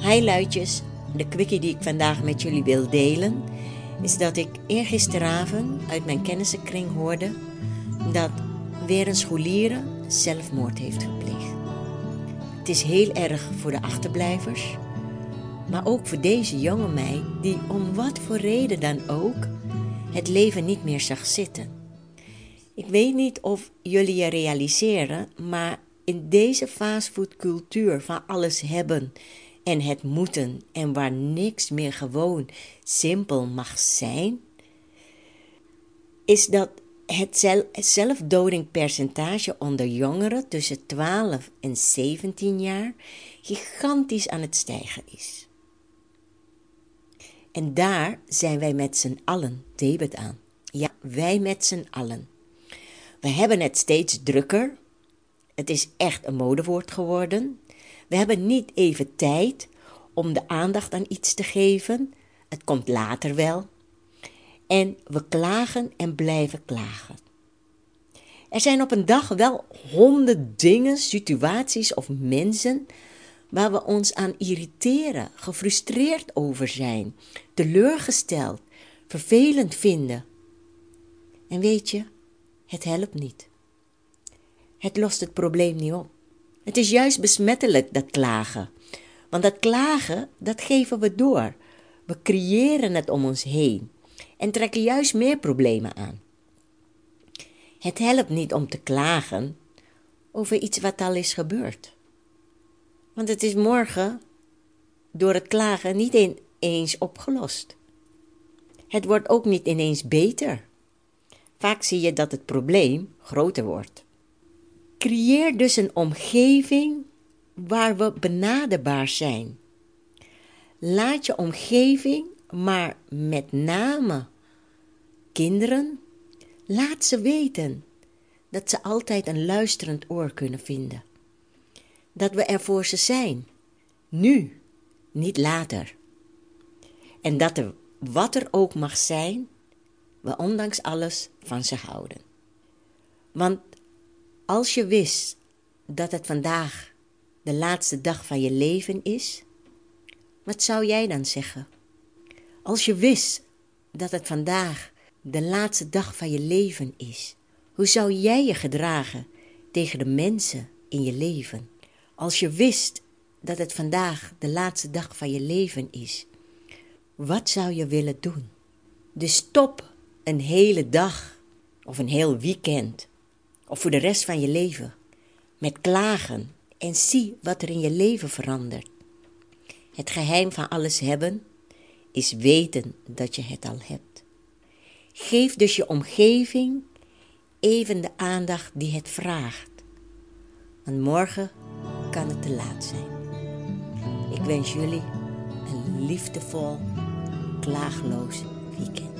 Highlightjes, de quickie die ik vandaag met jullie wil delen, is dat ik eergisteravond uit mijn kennissenkring hoorde dat weer een scholier zelfmoord heeft gepleegd. Het is heel erg voor de achterblijvers, maar ook voor deze jonge meid die om wat voor reden dan ook het leven niet meer zag zitten. Ik weet niet of jullie je realiseren, maar in deze fastfoodcultuur van alles hebben en het moeten en waar niks meer gewoon simpel mag zijn, is dat het zelfdodingpercentage onder jongeren tussen 12 en 17 jaar gigantisch aan het stijgen is. En daar zijn wij met z'n allen debet aan. Ja, wij met z'n allen. We hebben het steeds drukker. Het is echt een modewoord geworden. We hebben niet even tijd om de aandacht aan iets te geven. Het komt later wel. En we klagen en blijven klagen. Er zijn op een dag wel honderd dingen, situaties of mensen waar we ons aan irriteren, gefrustreerd over zijn, teleurgesteld, vervelend vinden. En weet je, het helpt niet. Het lost het probleem niet op. Het is juist besmettelijk, dat klagen. Want dat klagen, dat geven we door. We creëren het om ons heen en trekken juist meer problemen aan. Het helpt niet om te klagen over iets wat al is gebeurd. Want het is morgen door het klagen niet ineens opgelost. Het wordt ook niet ineens beter. Vaak zie je dat het probleem groter wordt. Creëer dus een omgeving waar we benaderbaar zijn. Laat je omgeving, maar met name kinderen, laat ze weten dat ze altijd een luisterend oor kunnen vinden. Dat we er voor ze zijn, nu, niet later. En dat er wat er ook mag zijn, we ondanks alles van ze houden. Want als je wist dat het vandaag de laatste dag van je leven is, wat zou jij dan zeggen? Als je wist dat het vandaag de laatste dag van je leven is, hoe zou jij je gedragen tegen de mensen in je leven? Als je wist dat het vandaag de laatste dag van je leven is, wat zou je willen doen? Dus stop een hele dag of een heel weekend of voor de rest van je leven met klagen en zie wat er in je leven verandert. Het geheim van alles hebben is weten dat je het al hebt. Geef dus je omgeving even de aandacht die het vraagt. Want morgen kan het te laat zijn. Ik wens jullie een liefdevol, klaagloos weekend.